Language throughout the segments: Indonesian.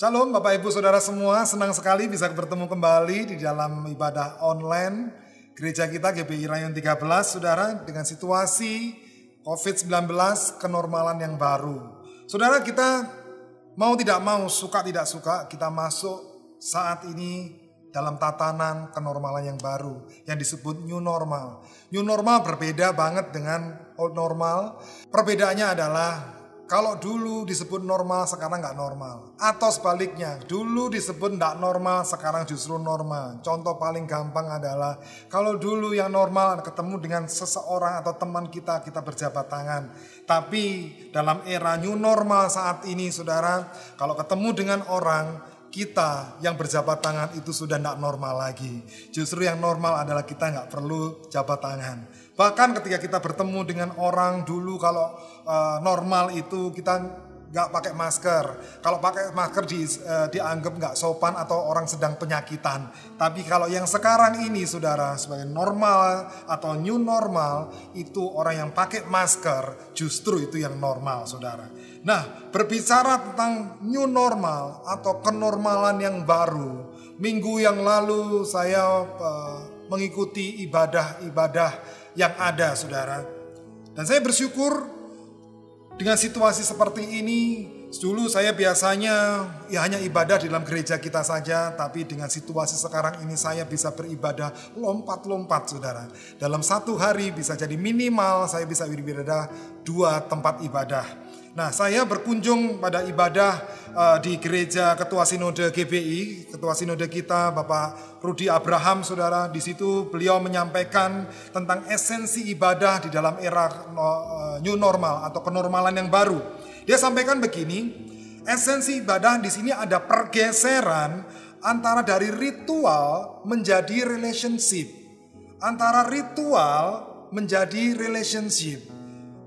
Shalom Bapak Ibu Saudara semua, senang sekali bisa bertemu kembali di dalam ibadah online gereja kita GBI Rayon 13 Saudara dengan situasi COVID-19 kenormalan yang baru. Saudara kita mau tidak mau, suka tidak suka, kita masuk saat ini dalam tatanan kenormalan yang baru yang disebut new normal. New normal berbeda banget dengan old normal. Perbedaannya adalah kalau dulu disebut normal, sekarang nggak normal. Atau sebaliknya, dulu disebut nggak normal, sekarang justru normal. Contoh paling gampang adalah kalau dulu yang normal ketemu dengan seseorang atau teman kita, kita berjabat tangan. Tapi dalam era new normal saat ini, saudara, kalau ketemu dengan orang, kita yang berjabat tangan itu sudah tidak normal lagi. Justru yang normal adalah kita nggak perlu jabat tangan. Bahkan ketika kita bertemu dengan orang dulu kalau uh, normal itu kita nggak pakai masker. Kalau pakai masker di, uh, dianggap nggak sopan atau orang sedang penyakitan. Tapi kalau yang sekarang ini saudara sebagai normal atau new normal itu orang yang pakai masker justru itu yang normal saudara. Nah berbicara tentang new normal atau kenormalan yang baru. Minggu yang lalu saya uh, mengikuti ibadah-ibadah yang ada, saudara. Dan saya bersyukur dengan situasi seperti ini. Dulu saya biasanya ya hanya ibadah di dalam gereja kita saja, tapi dengan situasi sekarang ini saya bisa beribadah lompat-lompat, saudara. Dalam satu hari bisa jadi minimal saya bisa beribadah dua tempat ibadah. Nah, saya berkunjung pada ibadah uh, di gereja Ketua Sinode GBI, Ketua Sinode kita Bapak Rudi Abraham, Saudara. Di situ beliau menyampaikan tentang esensi ibadah di dalam era uh, new normal atau kenormalan yang baru. Dia sampaikan begini, esensi ibadah di sini ada pergeseran antara dari ritual menjadi relationship. Antara ritual menjadi relationship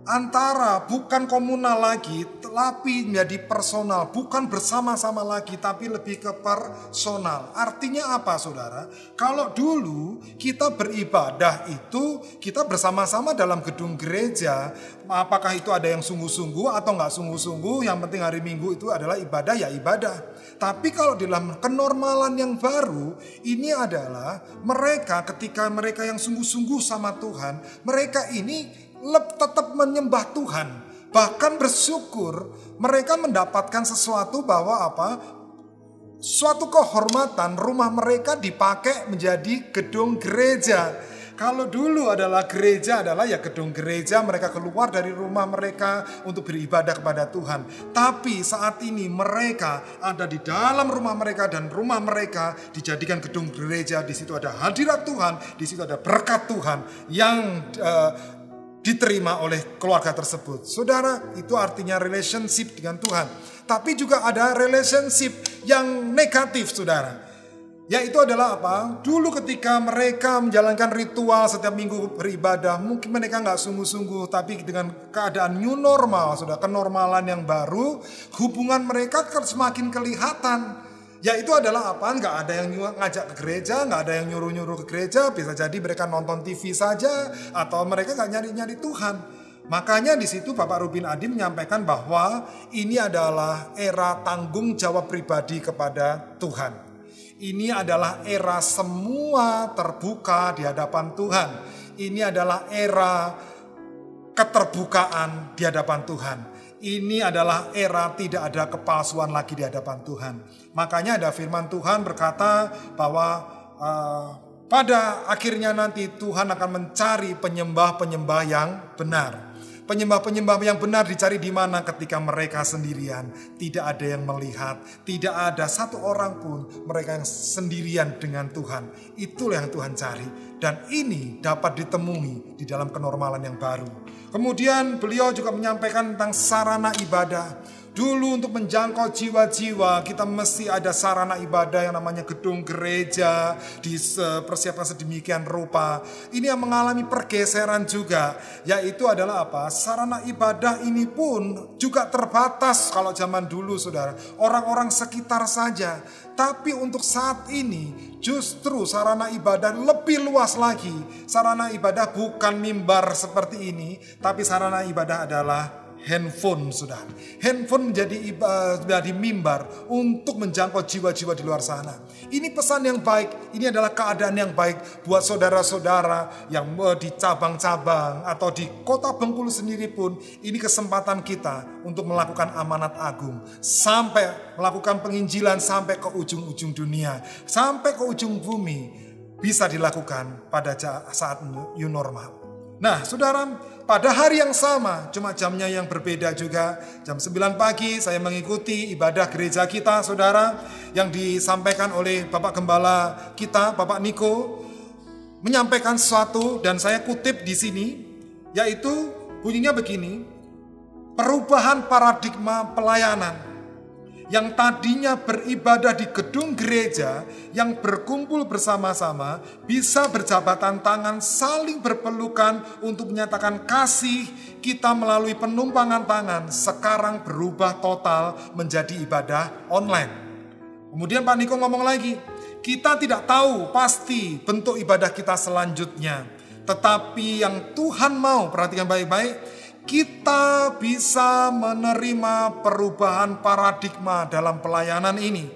antara bukan komunal lagi, tapi menjadi personal, bukan bersama-sama lagi, tapi lebih ke personal. Artinya apa, saudara? Kalau dulu kita beribadah itu kita bersama-sama dalam gedung gereja, apakah itu ada yang sungguh-sungguh atau nggak sungguh-sungguh? Yang penting hari Minggu itu adalah ibadah ya ibadah. Tapi kalau dalam kenormalan yang baru, ini adalah mereka ketika mereka yang sungguh-sungguh sama Tuhan, mereka ini tetap menyembah Tuhan, bahkan bersyukur mereka mendapatkan sesuatu bahwa apa? Suatu kehormatan rumah mereka dipakai menjadi gedung gereja. Kalau dulu adalah gereja adalah ya gedung gereja mereka keluar dari rumah mereka untuk beribadah kepada Tuhan. Tapi saat ini mereka ada di dalam rumah mereka dan rumah mereka dijadikan gedung gereja. Di situ ada hadirat Tuhan, di situ ada berkat Tuhan yang uh, diterima oleh keluarga tersebut. Saudara, itu artinya relationship dengan Tuhan. Tapi juga ada relationship yang negatif, saudara. Yaitu adalah apa? Dulu ketika mereka menjalankan ritual setiap minggu beribadah, mungkin mereka nggak sungguh-sungguh, tapi dengan keadaan new normal, sudah kenormalan yang baru, hubungan mereka semakin kelihatan Ya itu adalah apa? Nggak ada yang ngajak ke gereja, nggak ada yang nyuruh-nyuruh ke gereja. Bisa jadi mereka nonton TV saja atau mereka nggak nyari-nyari Tuhan. Makanya di situ Bapak Rubin Adi menyampaikan bahwa ini adalah era tanggung jawab pribadi kepada Tuhan. Ini adalah era semua terbuka di hadapan Tuhan. Ini adalah era keterbukaan di hadapan Tuhan. Ini adalah era tidak ada kepalsuan lagi di hadapan Tuhan. Makanya ada firman Tuhan berkata bahwa uh, pada akhirnya nanti Tuhan akan mencari penyembah-penyembah yang benar. Penyembah-penyembah yang benar dicari di mana ketika mereka sendirian, tidak ada yang melihat, tidak ada satu orang pun mereka yang sendirian dengan Tuhan. Itulah yang Tuhan cari dan ini dapat ditemui di dalam kenormalan yang baru. Kemudian beliau juga menyampaikan tentang sarana ibadah. Dulu untuk menjangkau jiwa-jiwa kita mesti ada sarana ibadah yang namanya gedung gereja dipersiapkan sedemikian rupa. Ini yang mengalami pergeseran juga, yaitu adalah apa? Sarana ibadah ini pun juga terbatas kalau zaman dulu Saudara. Orang-orang sekitar saja. Tapi untuk saat ini justru sarana ibadah lebih luas lagi. Sarana ibadah bukan mimbar seperti ini, tapi sarana ibadah adalah handphone, saudara. Handphone menjadi menjadi mimbar untuk menjangkau jiwa-jiwa di luar sana. Ini pesan yang baik, ini adalah keadaan yang baik buat saudara-saudara yang di cabang-cabang atau di kota Bengkulu sendiri pun. Ini kesempatan kita untuk melakukan amanat agung. Sampai melakukan penginjilan sampai ke ujung-ujung dunia. Sampai ke ujung bumi bisa dilakukan pada saat new normal. Nah, saudara, pada hari yang sama, cuma jamnya yang berbeda juga. Jam 9 pagi saya mengikuti ibadah gereja kita, saudara, yang disampaikan oleh Bapak Gembala kita, Bapak Niko, menyampaikan sesuatu dan saya kutip di sini, yaitu bunyinya begini, perubahan paradigma pelayanan yang tadinya beribadah di gedung gereja yang berkumpul bersama-sama bisa berjabatan tangan saling berpelukan untuk menyatakan kasih kita melalui penumpangan tangan sekarang berubah total menjadi ibadah online. Kemudian Pak Niko ngomong lagi, kita tidak tahu pasti bentuk ibadah kita selanjutnya. Tetapi yang Tuhan mau, perhatikan baik-baik, kita bisa menerima perubahan paradigma dalam pelayanan ini.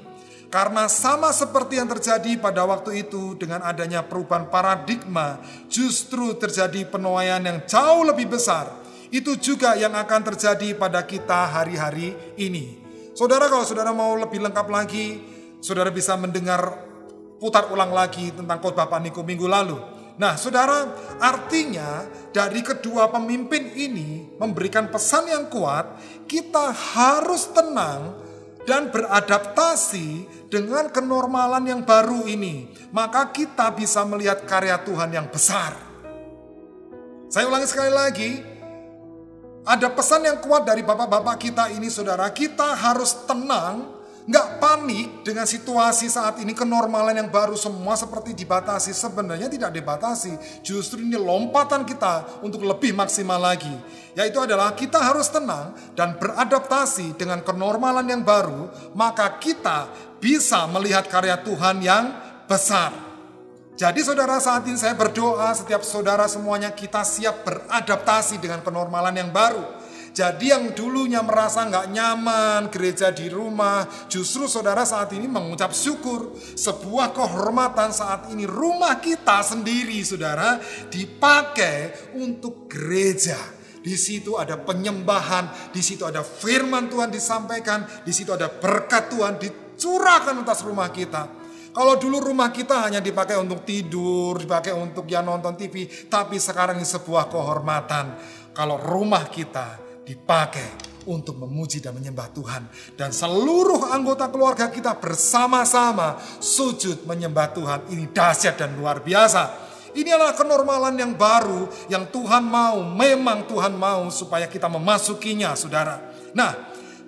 Karena sama seperti yang terjadi pada waktu itu dengan adanya perubahan paradigma, justru terjadi penuaian yang jauh lebih besar. Itu juga yang akan terjadi pada kita hari-hari ini. Saudara kalau saudara mau lebih lengkap lagi, saudara bisa mendengar putar ulang lagi tentang khotbah Paniko minggu lalu Nah, saudara, artinya dari kedua pemimpin ini memberikan pesan yang kuat, kita harus tenang dan beradaptasi dengan kenormalan yang baru ini. Maka kita bisa melihat karya Tuhan yang besar. Saya ulangi sekali lagi, ada pesan yang kuat dari bapak-bapak kita ini saudara, kita harus tenang nggak panik dengan situasi saat ini kenormalan yang baru semua seperti dibatasi. Sebenarnya tidak dibatasi justru ini lompatan kita untuk lebih maksimal lagi. Yaitu adalah kita harus tenang dan beradaptasi dengan kenormalan yang baru maka kita bisa melihat karya Tuhan yang besar. Jadi saudara saat ini saya berdoa setiap saudara semuanya kita siap beradaptasi dengan kenormalan yang baru jadi yang dulunya merasa nggak nyaman gereja di rumah, justru saudara saat ini mengucap syukur. Sebuah kehormatan saat ini rumah kita sendiri saudara dipakai untuk gereja. Di situ ada penyembahan, di situ ada firman Tuhan disampaikan, di situ ada berkat Tuhan dicurahkan atas rumah kita. Kalau dulu rumah kita hanya dipakai untuk tidur, dipakai untuk ya nonton TV, tapi sekarang ini sebuah kehormatan. Kalau rumah kita dipakai untuk memuji dan menyembah Tuhan. Dan seluruh anggota keluarga kita bersama-sama sujud menyembah Tuhan. Ini dahsyat dan luar biasa. Ini adalah kenormalan yang baru yang Tuhan mau, memang Tuhan mau supaya kita memasukinya saudara. Nah,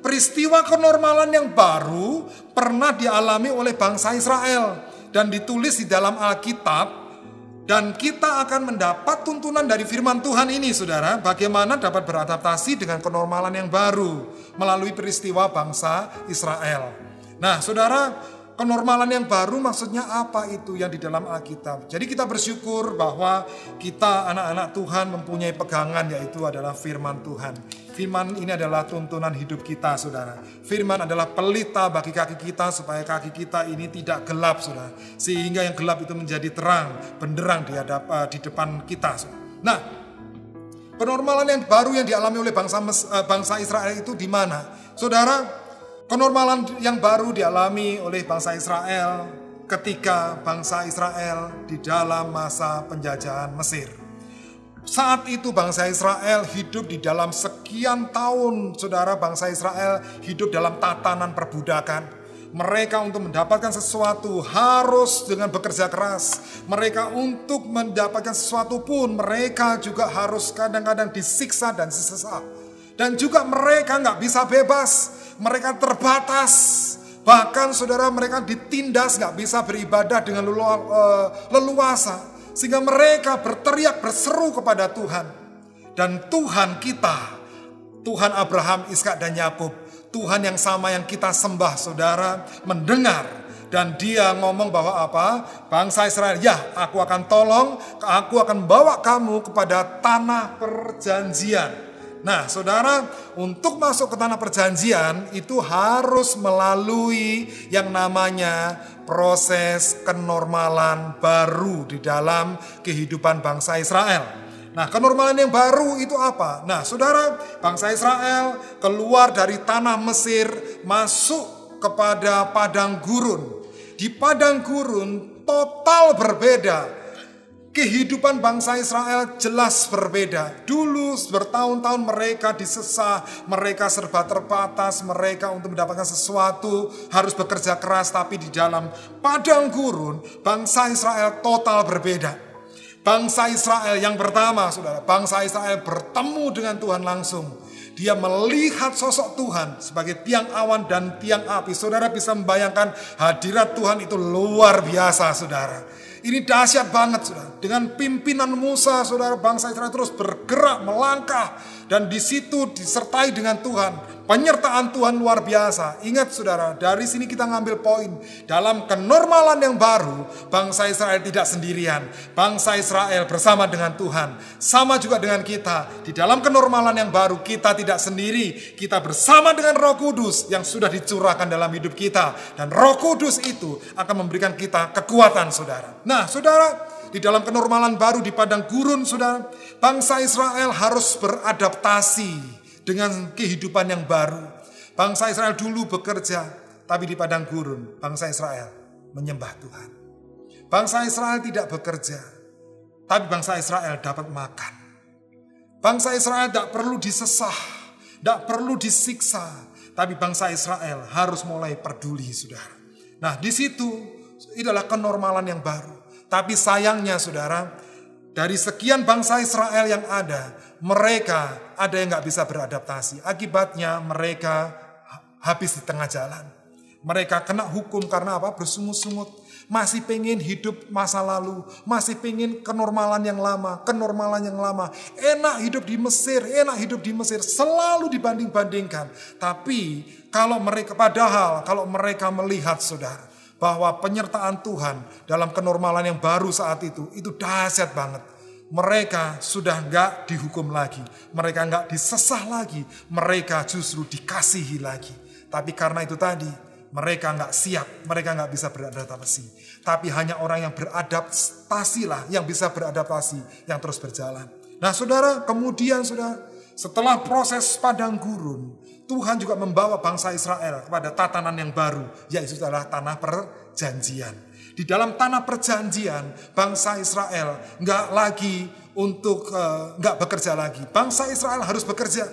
peristiwa kenormalan yang baru pernah dialami oleh bangsa Israel dan ditulis di dalam Alkitab dan kita akan mendapat tuntunan dari firman Tuhan ini saudara, bagaimana dapat beradaptasi dengan kenormalan yang baru melalui peristiwa bangsa Israel. Nah saudara, kenormalan yang baru maksudnya apa itu yang di dalam Alkitab. Jadi kita bersyukur bahwa kita anak-anak Tuhan mempunyai pegangan yaitu adalah firman Tuhan. Firman ini adalah tuntunan hidup kita saudara. Firman adalah pelita bagi kaki kita supaya kaki kita ini tidak gelap saudara. Sehingga yang gelap itu menjadi terang, benderang di, hadap, uh, di depan kita. Saudara. Nah, penormalan yang baru yang dialami oleh bangsa, uh, bangsa Israel itu di mana? Saudara, Kenormalan yang baru dialami oleh bangsa Israel ketika bangsa Israel di dalam masa penjajahan Mesir. Saat itu bangsa Israel hidup di dalam sekian tahun, saudara bangsa Israel hidup dalam tatanan perbudakan. Mereka untuk mendapatkan sesuatu harus dengan bekerja keras. Mereka untuk mendapatkan sesuatu pun mereka juga harus kadang-kadang disiksa dan disesat. Dan juga mereka nggak bisa bebas mereka terbatas. Bahkan saudara mereka ditindas gak bisa beribadah dengan eh, leluasa. Sehingga mereka berteriak berseru kepada Tuhan. Dan Tuhan kita, Tuhan Abraham, Ishak dan Yakub, Tuhan yang sama yang kita sembah saudara, mendengar dan dia ngomong bahwa apa? Bangsa Israel, ya aku akan tolong, aku akan bawa kamu kepada tanah perjanjian Nah, saudara, untuk masuk ke tanah perjanjian itu harus melalui yang namanya proses kenormalan baru di dalam kehidupan bangsa Israel. Nah, kenormalan yang baru itu apa? Nah, saudara, bangsa Israel keluar dari tanah Mesir, masuk kepada padang gurun. Di padang gurun total berbeda Kehidupan bangsa Israel jelas berbeda. Dulu bertahun-tahun mereka disesah, mereka serba terbatas, mereka untuk mendapatkan sesuatu harus bekerja keras, tapi di dalam padang gurun bangsa Israel total berbeda. Bangsa Israel yang pertama, saudara, bangsa Israel bertemu dengan Tuhan langsung. Dia melihat sosok Tuhan sebagai tiang awan dan tiang api. Saudara bisa membayangkan hadirat Tuhan itu luar biasa, saudara. Ini dahsyat banget saudara. Dengan pimpinan Musa saudara bangsa Israel terus bergerak melangkah. Dan di situ disertai dengan Tuhan. Penyertaan Tuhan luar biasa. Ingat saudara, dari sini kita ngambil poin. Dalam kenormalan yang baru, bangsa Israel tidak sendirian. Bangsa Israel bersama dengan Tuhan. Sama juga dengan kita. Di dalam kenormalan yang baru, kita tidak sendiri. Kita bersama dengan roh kudus yang sudah dicurahkan dalam hidup kita. Dan roh kudus itu akan memberikan kita kekuatan saudara. Nah saudara, di dalam kenormalan baru di padang gurun saudara, bangsa Israel harus beradaptasi dengan kehidupan yang baru. Bangsa Israel dulu bekerja, tapi di padang gurun bangsa Israel menyembah Tuhan. Bangsa Israel tidak bekerja, tapi bangsa Israel dapat makan. Bangsa Israel tidak perlu disesah, tidak perlu disiksa, tapi bangsa Israel harus mulai peduli, saudara. Nah, di situ adalah kenormalan yang baru. Tapi sayangnya, saudara, dari sekian bangsa Israel yang ada, mereka ada yang nggak bisa beradaptasi. Akibatnya mereka habis di tengah jalan. Mereka kena hukum karena apa? Bersungut-sungut. Masih pengen hidup masa lalu. Masih pengen kenormalan yang lama. Kenormalan yang lama. Enak hidup di Mesir. Enak hidup di Mesir. Selalu dibanding-bandingkan. Tapi kalau mereka, padahal kalau mereka melihat saudara. Bahwa penyertaan Tuhan dalam kenormalan yang baru saat itu. Itu dahsyat banget mereka sudah nggak dihukum lagi, mereka nggak disesah lagi, mereka justru dikasihi lagi. Tapi karena itu tadi, mereka nggak siap, mereka nggak bisa beradaptasi. Tapi hanya orang yang beradaptasi lah yang bisa beradaptasi, yang terus berjalan. Nah saudara, kemudian sudah setelah proses padang gurun, Tuhan juga membawa bangsa Israel kepada tatanan yang baru, yaitu adalah tanah perjanjian. Di dalam tanah perjanjian, bangsa Israel nggak lagi untuk uh, bekerja lagi. Bangsa Israel harus bekerja.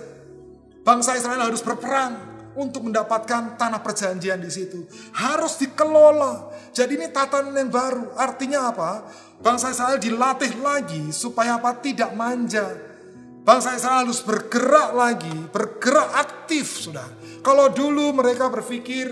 Bangsa Israel harus berperang untuk mendapatkan tanah perjanjian di situ. Harus dikelola. Jadi ini tatanan yang baru. Artinya apa? Bangsa Israel dilatih lagi supaya apa? Tidak manja. Bangsa Israel harus bergerak lagi, bergerak aktif sudah. Kalau dulu mereka berpikir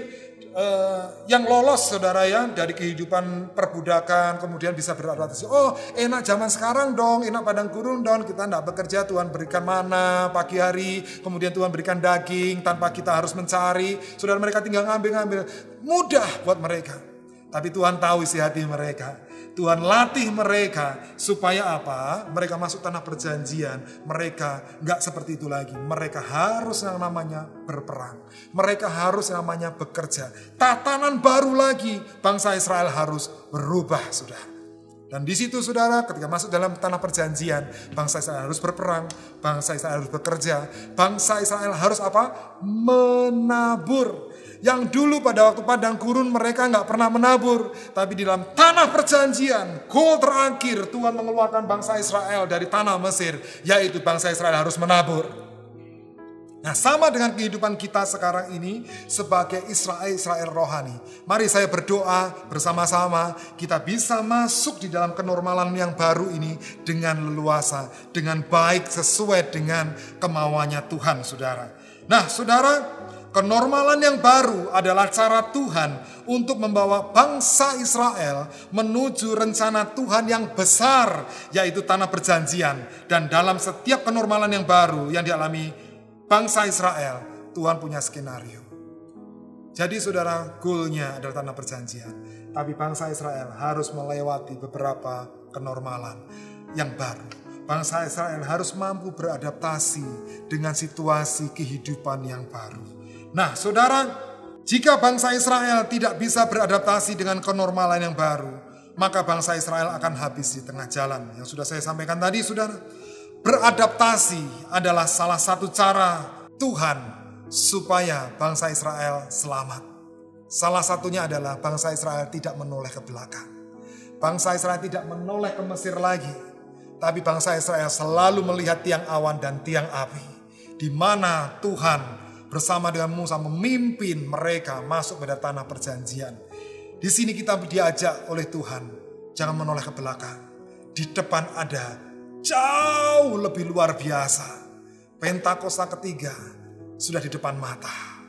uh, yang lolos saudara ya dari kehidupan perbudakan kemudian bisa beradaptasi. Oh enak zaman sekarang dong, enak padang gurun dong. Kita tidak bekerja, Tuhan berikan mana pagi hari, kemudian Tuhan berikan daging tanpa kita harus mencari. Saudara mereka tinggal ngambil-ngambil, mudah buat mereka. Tapi Tuhan tahu isi hati mereka. Tuhan latih mereka supaya apa? Mereka masuk tanah perjanjian. Mereka nggak seperti itu lagi. Mereka harus yang namanya berperang. Mereka harus yang namanya bekerja. Tatanan baru lagi bangsa Israel harus berubah, sudah. Dan di situ saudara ketika masuk dalam tanah perjanjian, bangsa Israel harus berperang, bangsa Israel harus bekerja, bangsa Israel harus apa? Menabur yang dulu pada waktu padang gurun mereka nggak pernah menabur. Tapi di dalam tanah perjanjian, goal terakhir Tuhan mengeluarkan bangsa Israel dari tanah Mesir. Yaitu bangsa Israel harus menabur. Nah sama dengan kehidupan kita sekarang ini sebagai Israel-Israel rohani. Mari saya berdoa bersama-sama kita bisa masuk di dalam kenormalan yang baru ini dengan leluasa, dengan baik sesuai dengan kemauannya Tuhan saudara. Nah saudara Kenormalan yang baru adalah cara Tuhan untuk membawa bangsa Israel menuju rencana Tuhan yang besar, yaitu tanah perjanjian. Dan dalam setiap kenormalan yang baru yang dialami bangsa Israel, Tuhan punya skenario. Jadi saudara, goalnya adalah tanah perjanjian. Tapi bangsa Israel harus melewati beberapa kenormalan yang baru. bangsa Israel harus mampu beradaptasi dengan situasi kehidupan yang baru. Nah, saudara, jika bangsa Israel tidak bisa beradaptasi dengan kenormalan yang baru, maka bangsa Israel akan habis di tengah jalan. Yang sudah saya sampaikan tadi, saudara, beradaptasi adalah salah satu cara Tuhan supaya bangsa Israel selamat. Salah satunya adalah bangsa Israel tidak menoleh ke belakang. Bangsa Israel tidak menoleh ke Mesir lagi, tapi bangsa Israel selalu melihat tiang awan dan tiang api, di mana Tuhan bersama dengan Musa memimpin mereka masuk pada tanah perjanjian. Di sini kita diajak oleh Tuhan, jangan menoleh ke belakang. Di depan ada jauh lebih luar biasa. Pentakosta ketiga sudah di depan mata.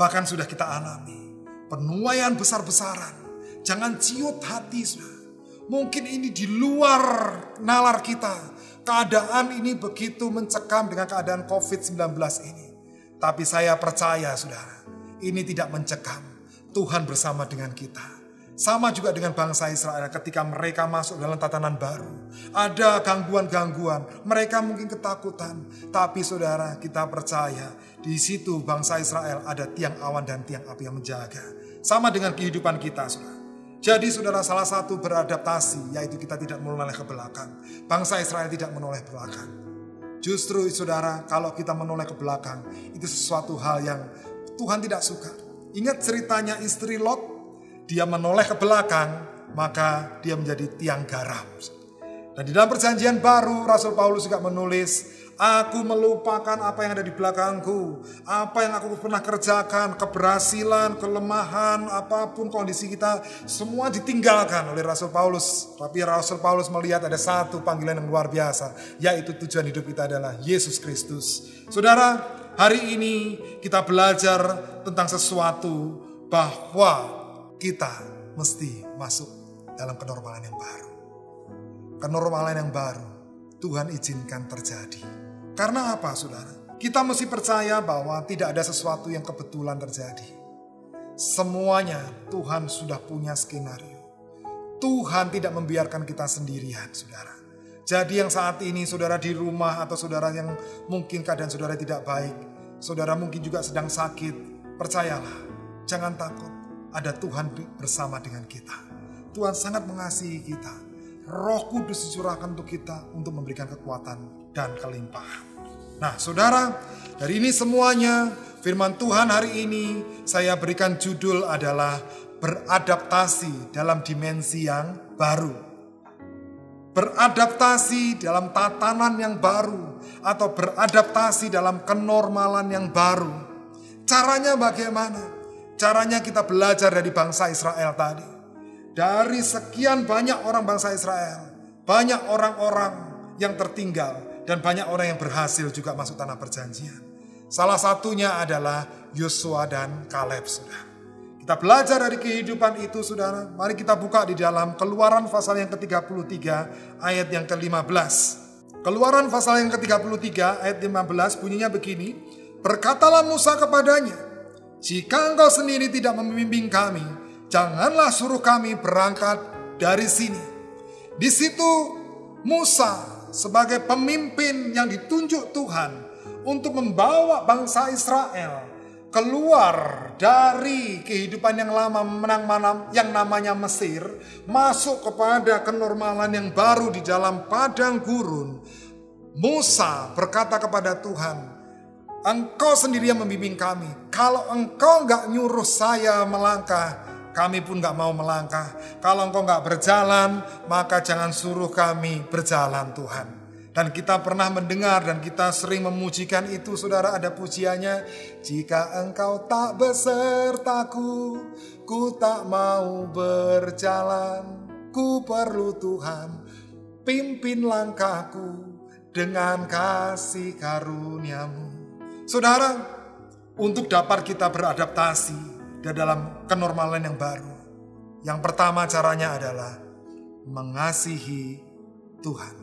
Bahkan sudah kita alami. Penuaian besar-besaran. Jangan ciut hati sudah. Mungkin ini di luar nalar kita. Keadaan ini begitu mencekam dengan keadaan COVID-19 ini. Tapi saya percaya saudara, ini tidak mencekam. Tuhan bersama dengan kita. Sama juga dengan bangsa Israel ketika mereka masuk dalam tatanan baru. Ada gangguan-gangguan, mereka mungkin ketakutan. Tapi saudara kita percaya di situ bangsa Israel ada tiang awan dan tiang api yang menjaga. Sama dengan kehidupan kita saudara. Jadi saudara salah satu beradaptasi yaitu kita tidak menoleh ke belakang. Bangsa Israel tidak menoleh ke belakang. Justru saudara kalau kita menoleh ke belakang itu sesuatu hal yang Tuhan tidak suka. Ingat ceritanya istri Lot dia menoleh ke belakang, maka dia menjadi tiang garam. Dan di dalam perjanjian baru, Rasul Paulus juga menulis, Aku melupakan apa yang ada di belakangku, apa yang aku pernah kerjakan, keberhasilan, kelemahan, apa pun kondisi kita, semua ditinggalkan oleh Rasul Paulus. Tapi Rasul Paulus melihat ada satu panggilan yang luar biasa, yaitu tujuan hidup kita adalah Yesus Kristus. Saudara, hari ini kita belajar tentang sesuatu bahwa kita mesti masuk dalam kenormalan yang baru. Kenormalan yang baru Tuhan izinkan terjadi. Karena apa saudara? Kita mesti percaya bahwa tidak ada sesuatu yang kebetulan terjadi. Semuanya Tuhan sudah punya skenario. Tuhan tidak membiarkan kita sendirian saudara. Jadi yang saat ini saudara di rumah atau saudara yang mungkin keadaan saudara tidak baik. Saudara mungkin juga sedang sakit. Percayalah, jangan takut ada Tuhan bersama dengan kita. Tuhan sangat mengasihi kita. Roh Kudus dicurahkan untuk kita untuk memberikan kekuatan dan kelimpahan. Nah, saudara, dari ini semuanya firman Tuhan hari ini saya berikan judul adalah beradaptasi dalam dimensi yang baru. Beradaptasi dalam tatanan yang baru atau beradaptasi dalam kenormalan yang baru. Caranya bagaimana? Caranya kita belajar dari bangsa Israel tadi. Dari sekian banyak orang bangsa Israel, banyak orang-orang yang tertinggal dan banyak orang yang berhasil juga masuk tanah perjanjian. Salah satunya adalah Yosua dan Kaleb, saudara. Kita belajar dari kehidupan itu, saudara. Mari kita buka di dalam keluaran pasal yang ke-33 ayat yang ke-15. Keluaran pasal yang ke-33 ayat 15 bunyinya begini. Berkatalah Musa kepadanya, jika engkau sendiri tidak membimbing kami, janganlah suruh kami berangkat dari sini. Di situ Musa sebagai pemimpin yang ditunjuk Tuhan untuk membawa bangsa Israel keluar dari kehidupan yang lama menang manam yang namanya Mesir masuk kepada kenormalan yang baru di dalam padang gurun. Musa berkata kepada Tuhan, Engkau sendiri yang membimbing kami. Kalau engkau nggak nyuruh saya melangkah, kami pun nggak mau melangkah. Kalau engkau nggak berjalan, maka jangan suruh kami berjalan Tuhan. Dan kita pernah mendengar dan kita sering memujikan itu saudara ada pujiannya. Jika engkau tak besertaku, ku tak mau berjalan. Ku perlu Tuhan, pimpin langkahku dengan kasih karuniamu. Saudara, untuk dapat kita beradaptasi di dalam kenormalan yang baru, yang pertama caranya adalah mengasihi Tuhan.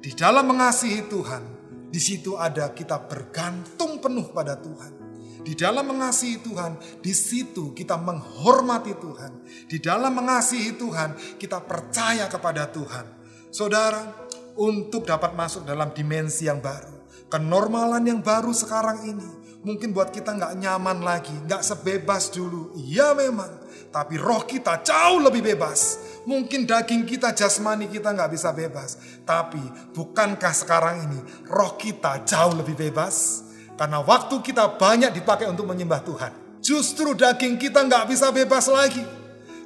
Di dalam mengasihi Tuhan, di situ ada kita bergantung penuh pada Tuhan. Di dalam mengasihi Tuhan, di situ kita menghormati Tuhan. Di dalam mengasihi Tuhan, kita percaya kepada Tuhan. Saudara, untuk dapat masuk dalam dimensi yang baru. Kenormalan yang baru sekarang ini. Mungkin buat kita nggak nyaman lagi, nggak sebebas dulu. Iya memang, tapi roh kita jauh lebih bebas. Mungkin daging kita, jasmani kita nggak bisa bebas. Tapi bukankah sekarang ini roh kita jauh lebih bebas? Karena waktu kita banyak dipakai untuk menyembah Tuhan. Justru daging kita nggak bisa bebas lagi.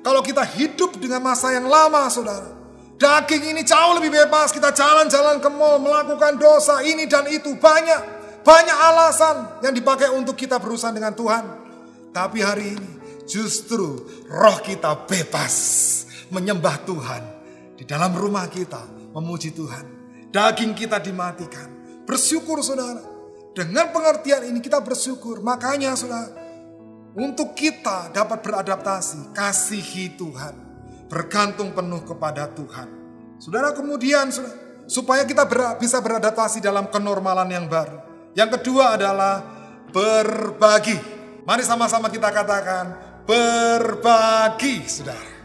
Kalau kita hidup dengan masa yang lama, saudara. Daging ini jauh lebih bebas. Kita jalan-jalan ke mall, melakukan dosa ini dan itu. Banyak, banyak alasan yang dipakai untuk kita berurusan dengan Tuhan. Tapi hari ini justru roh kita bebas menyembah Tuhan. Di dalam rumah kita memuji Tuhan. Daging kita dimatikan. Bersyukur saudara. Dengan pengertian ini kita bersyukur. Makanya saudara, untuk kita dapat beradaptasi, kasihi Tuhan bergantung penuh kepada Tuhan. Saudara kemudian supaya kita bisa beradaptasi dalam kenormalan yang baru. Yang kedua adalah berbagi. Mari sama-sama kita katakan berbagi, saudara.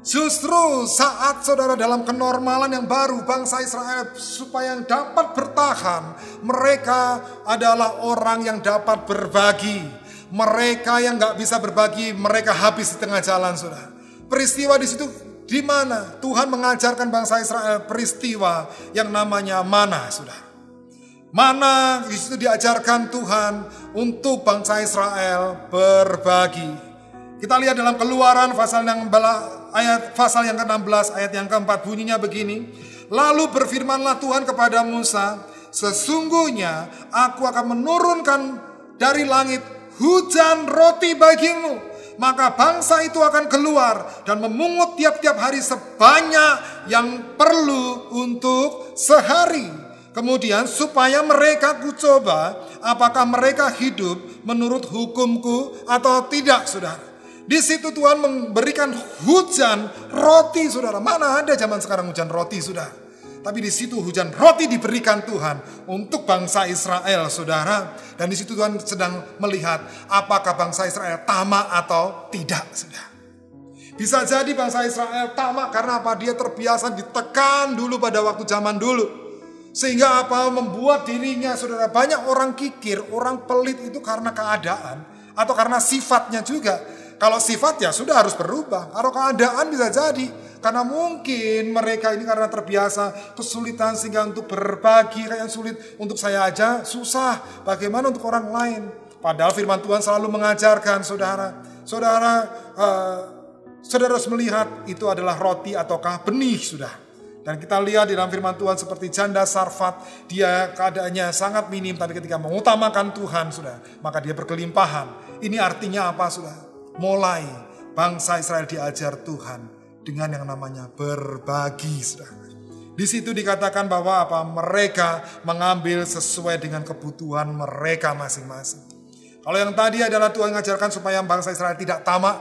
Justru saat saudara dalam kenormalan yang baru bangsa Israel supaya yang dapat bertahan, mereka adalah orang yang dapat berbagi. Mereka yang nggak bisa berbagi, mereka habis di tengah jalan, saudara. Peristiwa di situ di mana Tuhan mengajarkan bangsa Israel peristiwa yang namanya mana, sudah. Mana di situ diajarkan Tuhan untuk bangsa Israel berbagi. Kita lihat dalam Keluaran pasal yang ayat pasal yang ke-16 ayat yang keempat bunyinya begini. Lalu berfirmanlah Tuhan kepada Musa, sesungguhnya aku akan menurunkan dari langit hujan roti bagimu maka bangsa itu akan keluar dan memungut tiap-tiap hari sebanyak yang perlu untuk sehari. Kemudian supaya mereka kucoba apakah mereka hidup menurut hukumku atau tidak saudara. Di situ Tuhan memberikan hujan roti saudara. Mana ada zaman sekarang hujan roti saudara. Tapi di situ hujan roti diberikan Tuhan untuk bangsa Israel, saudara. Dan di situ Tuhan sedang melihat apakah bangsa Israel tamak atau tidak, saudara. Bisa jadi bangsa Israel tamak karena apa? Dia terbiasa ditekan dulu pada waktu zaman dulu. Sehingga apa? Membuat dirinya, saudara, banyak orang kikir, orang pelit itu karena keadaan atau karena sifatnya juga. Kalau sifat ya sudah harus berubah. Kalau keadaan bisa jadi karena mungkin mereka ini karena terbiasa kesulitan sehingga untuk berbagi kayak sulit untuk saya aja susah. Bagaimana untuk orang lain? Padahal firman Tuhan selalu mengajarkan saudara. Saudara, uh, saudara harus melihat itu adalah roti ataukah benih sudah. Dan kita lihat di dalam firman Tuhan seperti janda sarfat, dia keadaannya sangat minim tapi ketika mengutamakan Tuhan sudah, maka dia berkelimpahan. Ini artinya apa sudah? Mulai bangsa Israel diajar Tuhan dengan yang namanya berbagi, saudara. Di situ dikatakan bahwa apa? Mereka mengambil sesuai dengan kebutuhan mereka masing-masing. Kalau yang tadi adalah Tuhan mengajarkan supaya bangsa Israel tidak tamak.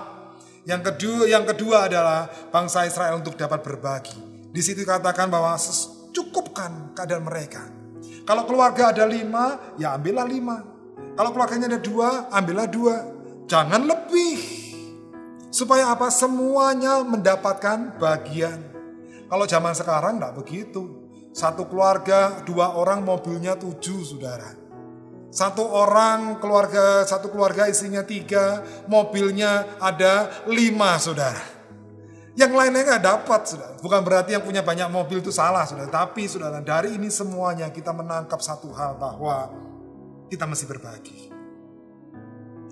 Yang kedua, yang kedua adalah bangsa Israel untuk dapat berbagi. Di situ dikatakan bahwa cukupkan keadaan mereka. Kalau keluarga ada lima, ya ambillah lima. Kalau keluarganya ada dua, ambillah dua. Jangan lebih. Supaya apa? Semuanya mendapatkan bagian. Kalau zaman sekarang enggak begitu. Satu keluarga, dua orang mobilnya tujuh saudara. Satu orang keluarga, satu keluarga isinya tiga, mobilnya ada lima saudara. Yang lainnya nggak dapat saudara. Bukan berarti yang punya banyak mobil itu salah saudara. Tapi saudara dari ini semuanya kita menangkap satu hal bahwa kita mesti berbagi.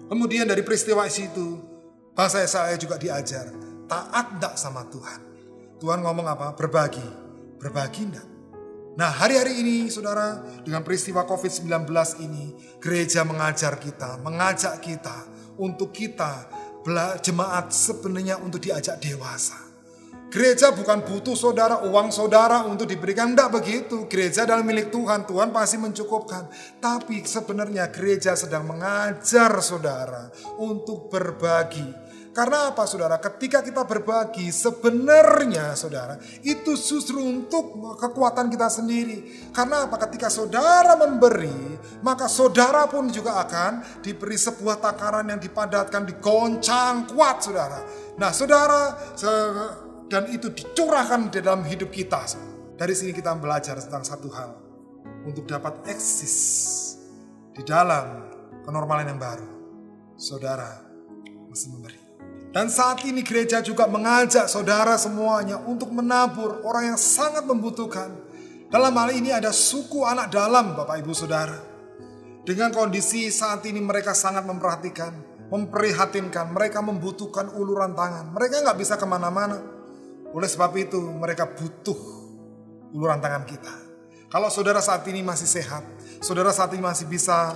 Kemudian dari peristiwa itu Bangsa saya juga diajar, taat tidak sama Tuhan. Tuhan ngomong apa? Berbagi. Berbagi enggak? Nah hari-hari ini saudara dengan peristiwa COVID-19 ini gereja mengajar kita, mengajak kita untuk kita jemaat sebenarnya untuk diajak dewasa. Gereja bukan butuh saudara, uang saudara untuk diberikan. Tidak begitu. Gereja adalah milik Tuhan. Tuhan pasti mencukupkan. Tapi sebenarnya gereja sedang mengajar saudara untuk berbagi karena apa saudara? Ketika kita berbagi sebenarnya saudara itu justru untuk kekuatan kita sendiri. Karena apa? Ketika saudara memberi maka saudara pun juga akan diberi sebuah takaran yang dipadatkan, digoncang kuat saudara. Nah saudara dan itu dicurahkan di dalam hidup kita. Dari sini kita belajar tentang satu hal. Untuk dapat eksis di dalam kenormalan yang baru. Saudara mesti memberi. Dan saat ini gereja juga mengajak saudara semuanya untuk menabur orang yang sangat membutuhkan. Dalam hal ini ada suku anak dalam Bapak Ibu Saudara. Dengan kondisi saat ini mereka sangat memperhatikan, memprihatinkan, mereka membutuhkan uluran tangan. Mereka nggak bisa ke mana-mana. Oleh sebab itu mereka butuh uluran tangan kita. Kalau saudara saat ini masih sehat, saudara saat ini masih bisa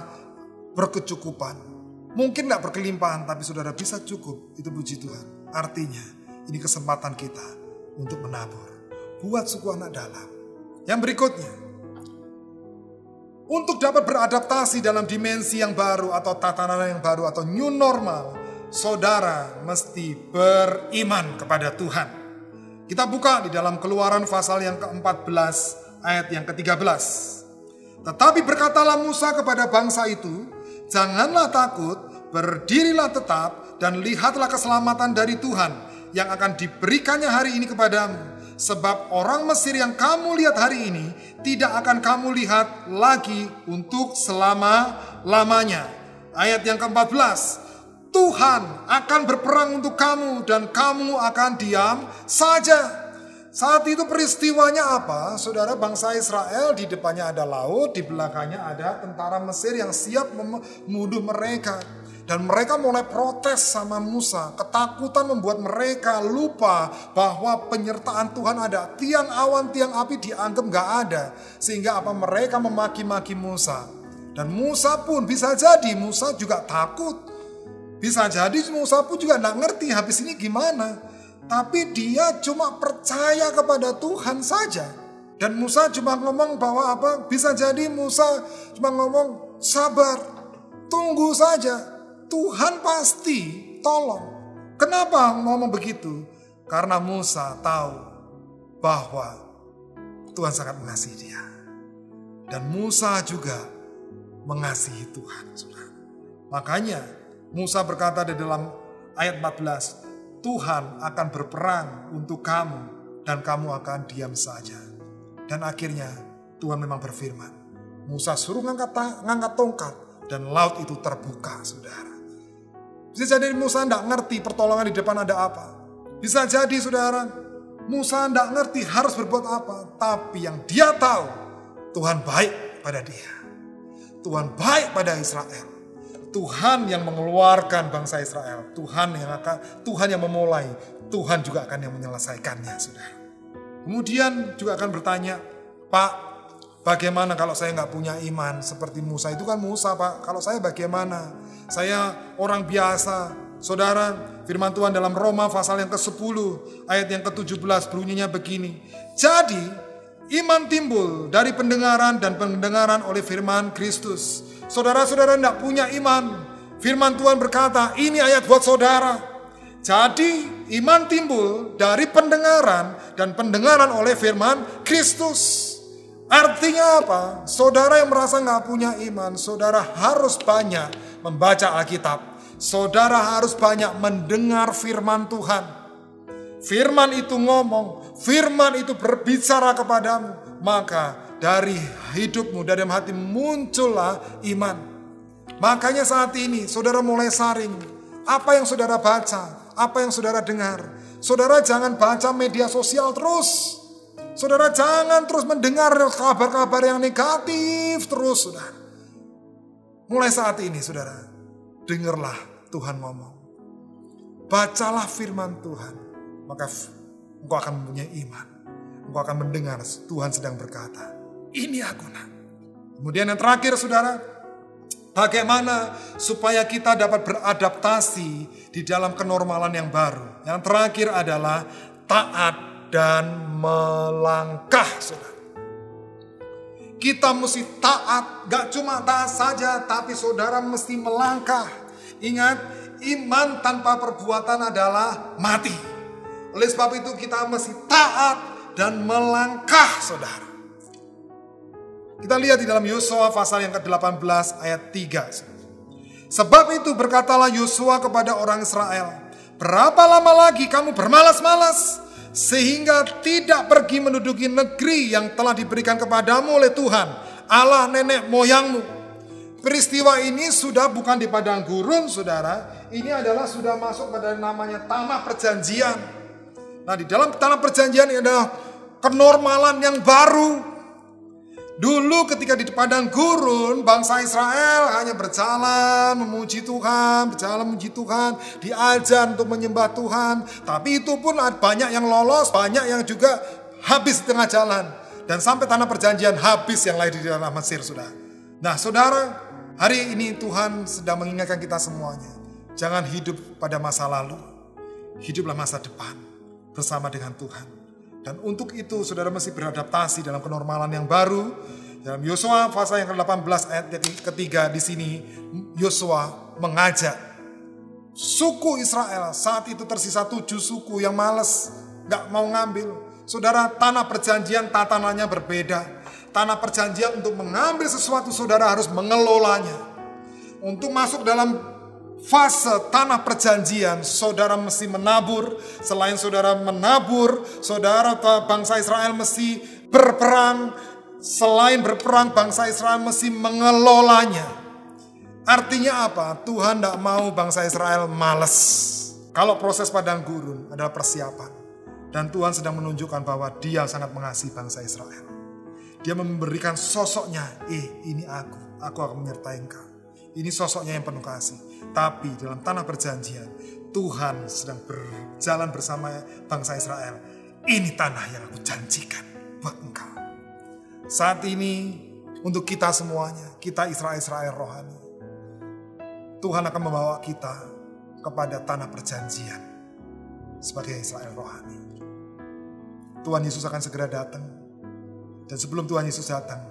berkecukupan. Mungkin tidak berkelimpahan, tapi saudara bisa cukup. Itu puji Tuhan. Artinya, ini kesempatan kita untuk menabur. Buat suku anak dalam. Yang berikutnya, untuk dapat beradaptasi dalam dimensi yang baru atau tatanan yang baru atau new normal, saudara mesti beriman kepada Tuhan. Kita buka di dalam keluaran pasal yang ke-14 ayat yang ke-13. Tetapi berkatalah Musa kepada bangsa itu, Janganlah takut, berdirilah tetap dan lihatlah keselamatan dari Tuhan yang akan diberikannya hari ini kepadamu. Sebab orang Mesir yang kamu lihat hari ini tidak akan kamu lihat lagi untuk selama-lamanya. Ayat yang ke-14, Tuhan akan berperang untuk kamu dan kamu akan diam saja. Saat itu peristiwanya apa? Saudara bangsa Israel di depannya ada laut, di belakangnya ada tentara Mesir yang siap memuduh mereka. Dan mereka mulai protes sama Musa. Ketakutan membuat mereka lupa bahwa penyertaan Tuhan ada. Tiang awan, tiang api dianggap gak ada. Sehingga apa mereka memaki-maki Musa. Dan Musa pun bisa jadi Musa juga takut. Bisa jadi Musa pun juga gak ngerti habis ini gimana. Tapi dia cuma percaya kepada Tuhan saja. Dan Musa cuma ngomong bahwa apa? Bisa jadi Musa cuma ngomong sabar, tunggu saja. Tuhan pasti tolong. Kenapa ngomong begitu? Karena Musa tahu bahwa Tuhan sangat mengasihi dia. Dan Musa juga mengasihi Tuhan. Makanya Musa berkata di dalam ayat 14, Tuhan akan berperang untuk kamu dan kamu akan diam saja. Dan akhirnya Tuhan memang berfirman. Musa suruh ngangkat, ngangkat tongkat dan laut itu terbuka saudara. Bisa jadi Musa tidak ngerti pertolongan di depan ada apa. Bisa jadi saudara Musa tidak ngerti harus berbuat apa. Tapi yang dia tahu Tuhan baik pada dia. Tuhan baik pada Israel. Tuhan yang mengeluarkan bangsa Israel, Tuhan yang akan Tuhan yang memulai, Tuhan juga akan yang menyelesaikannya, Saudara. Kemudian juga akan bertanya, Pak, bagaimana kalau saya nggak punya iman seperti Musa? Itu kan Musa, Pak. Kalau saya bagaimana? Saya orang biasa. Saudara, firman Tuhan dalam Roma pasal yang ke-10 ayat yang ke-17 bunyinya begini. Jadi, iman timbul dari pendengaran dan pendengaran oleh firman Kristus. Saudara-saudara tidak punya iman. Firman Tuhan berkata, ini ayat buat saudara. Jadi iman timbul dari pendengaran dan pendengaran oleh firman Kristus. Artinya apa? Saudara yang merasa nggak punya iman, saudara harus banyak membaca Alkitab. Saudara harus banyak mendengar firman Tuhan. Firman itu ngomong, firman itu berbicara kepadamu. Maka dari hidupmu, dari hati muncullah iman. Makanya saat ini saudara mulai saring. Apa yang saudara baca, apa yang saudara dengar. Saudara jangan baca media sosial terus. Saudara jangan terus mendengar kabar-kabar yang negatif terus, saudara. Mulai saat ini, saudara, dengarlah Tuhan ngomong. Bacalah firman Tuhan, maka engkau akan mempunyai iman. Engkau akan mendengar Tuhan sedang berkata, ini aku nak. Kemudian yang terakhir saudara, bagaimana supaya kita dapat beradaptasi di dalam kenormalan yang baru. Yang terakhir adalah taat dan melangkah saudara. Kita mesti taat, gak cuma taat saja, tapi saudara mesti melangkah. Ingat, iman tanpa perbuatan adalah mati. Oleh sebab itu kita mesti taat dan melangkah saudara. Kita lihat di dalam Yosua pasal yang ke-18 ayat 3. Sebab itu berkatalah Yosua kepada orang Israel, Berapa lama lagi kamu bermalas-malas? sehingga tidak pergi menduduki negeri yang telah diberikan kepadamu oleh Tuhan, Allah nenek moyangmu. Peristiwa ini sudah bukan di padang gurun, saudara. Ini adalah sudah masuk pada namanya tanah perjanjian. Nah, di dalam tanah perjanjian ini adalah kenormalan yang baru. Dulu ketika di padang gurun, bangsa Israel hanya berjalan memuji Tuhan, berjalan memuji Tuhan, diajar untuk menyembah Tuhan. Tapi itu pun banyak yang lolos, banyak yang juga habis di tengah jalan. Dan sampai tanah perjanjian habis yang lain di dalam Mesir, sudah. Nah saudara, hari ini Tuhan sedang mengingatkan kita semuanya. Jangan hidup pada masa lalu, hiduplah masa depan bersama dengan Tuhan. Dan untuk itu saudara mesti beradaptasi dalam kenormalan yang baru. Dalam Yosua pasal yang ke-18 ayat ketiga di sini Yosua mengajak suku Israel saat itu tersisa tujuh suku yang males nggak mau ngambil. Saudara tanah perjanjian tatanannya berbeda. Tanah perjanjian untuk mengambil sesuatu saudara harus mengelolanya. Untuk masuk dalam fase tanah perjanjian, saudara mesti menabur. Selain saudara menabur, saudara bangsa Israel mesti berperang. Selain berperang, bangsa Israel mesti mengelolanya. Artinya apa? Tuhan tidak mau bangsa Israel males. Kalau proses padang gurun adalah persiapan. Dan Tuhan sedang menunjukkan bahwa dia sangat mengasihi bangsa Israel. Dia memberikan sosoknya, eh ini aku, aku akan menyertai engkau. Ini sosoknya yang penuh kasih. Tapi dalam tanah perjanjian, Tuhan sedang berjalan bersama bangsa Israel. Ini tanah yang aku janjikan buat engkau. Saat ini untuk kita semuanya, kita Israel-Israel rohani. Tuhan akan membawa kita kepada tanah perjanjian sebagai Israel rohani. Tuhan Yesus akan segera datang. Dan sebelum Tuhan Yesus datang,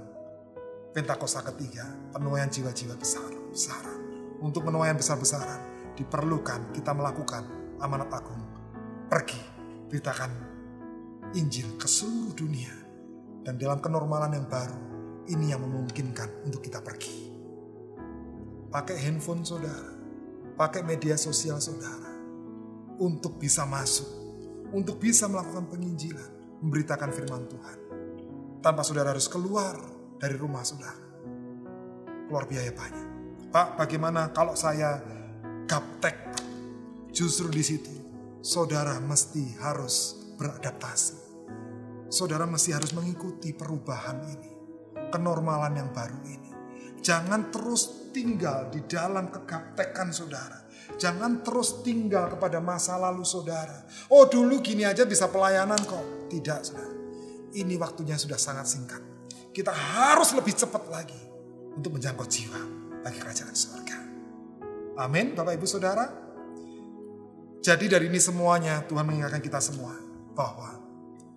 Pentakosta ketiga, penuaian jiwa-jiwa besar, besar untuk menuai besar-besaran, diperlukan kita melakukan amanat agung. Pergi, beritakan Injil ke seluruh dunia. Dan dalam kenormalan yang baru, ini yang memungkinkan untuk kita pergi. Pakai handphone saudara, pakai media sosial saudara, untuk bisa masuk, untuk bisa melakukan penginjilan, memberitakan firman Tuhan. Tanpa saudara harus keluar dari rumah saudara. Keluar biaya banyak. Pak, bagaimana kalau saya gaptek? Justru di situ saudara mesti harus beradaptasi. Saudara mesti harus mengikuti perubahan ini, kenormalan yang baru ini. Jangan terus tinggal di dalam kegaptekan saudara. Jangan terus tinggal kepada masa lalu saudara. Oh dulu gini aja bisa pelayanan kok. Tidak saudara. Ini waktunya sudah sangat singkat. Kita harus lebih cepat lagi untuk menjangkau jiwa bagi kerajaan surga. Amin, Bapak Ibu Saudara. Jadi dari ini semuanya Tuhan mengingatkan kita semua bahwa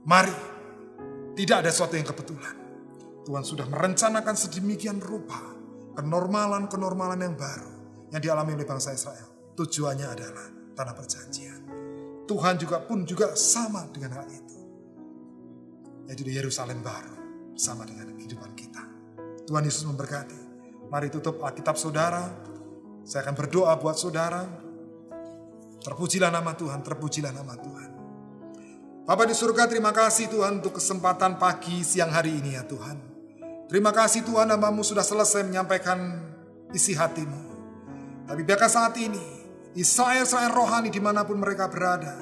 mari tidak ada sesuatu yang kebetulan. Tuhan sudah merencanakan sedemikian rupa kenormalan-kenormalan yang baru yang dialami oleh bangsa Israel. Tujuannya adalah tanah perjanjian. Tuhan juga pun juga sama dengan hal itu. Yaitu Yerusalem baru sama dengan kehidupan kita. Tuhan Yesus memberkati. Mari tutup Alkitab saudara. Saya akan berdoa buat saudara. Terpujilah nama Tuhan, terpujilah nama Tuhan. Bapak di surga terima kasih Tuhan untuk kesempatan pagi siang hari ini ya Tuhan. Terima kasih Tuhan namamu sudah selesai menyampaikan isi hatimu. Tapi biarkan saat ini Israel-Israel rohani di mana pun mereka berada.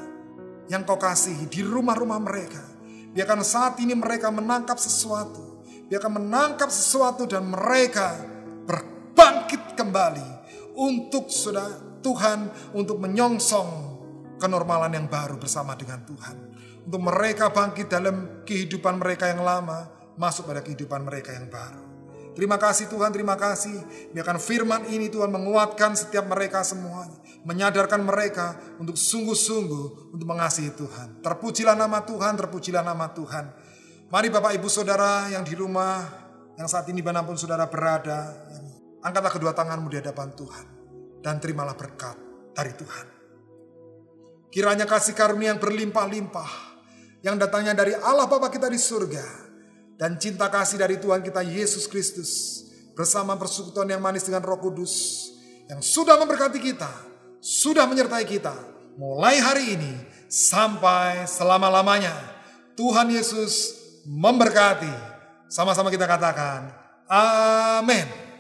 Yang kau kasihi di rumah-rumah mereka. Biarkan saat ini mereka menangkap sesuatu. Biarkan menangkap sesuatu dan mereka berbangkit kembali untuk sudah Tuhan untuk menyongsong kenormalan yang baru bersama dengan Tuhan. Untuk mereka bangkit dalam kehidupan mereka yang lama, masuk pada kehidupan mereka yang baru. Terima kasih Tuhan, terima kasih. Biarkan firman ini Tuhan menguatkan setiap mereka semuanya. Menyadarkan mereka untuk sungguh-sungguh untuk mengasihi Tuhan. Terpujilah nama Tuhan, terpujilah nama Tuhan. Mari Bapak Ibu Saudara yang di rumah, yang saat ini di mana pun saudara berada, angkatlah kedua tanganmu di hadapan Tuhan dan terimalah berkat dari Tuhan. Kiranya kasih karunia yang berlimpah-limpah yang datangnya dari Allah Bapa kita di surga dan cinta kasih dari Tuhan kita Yesus Kristus bersama persekutuan yang manis dengan Roh Kudus yang sudah memberkati kita, sudah menyertai kita mulai hari ini sampai selama-lamanya. Tuhan Yesus memberkati. Sama-sama kita katakan, amin.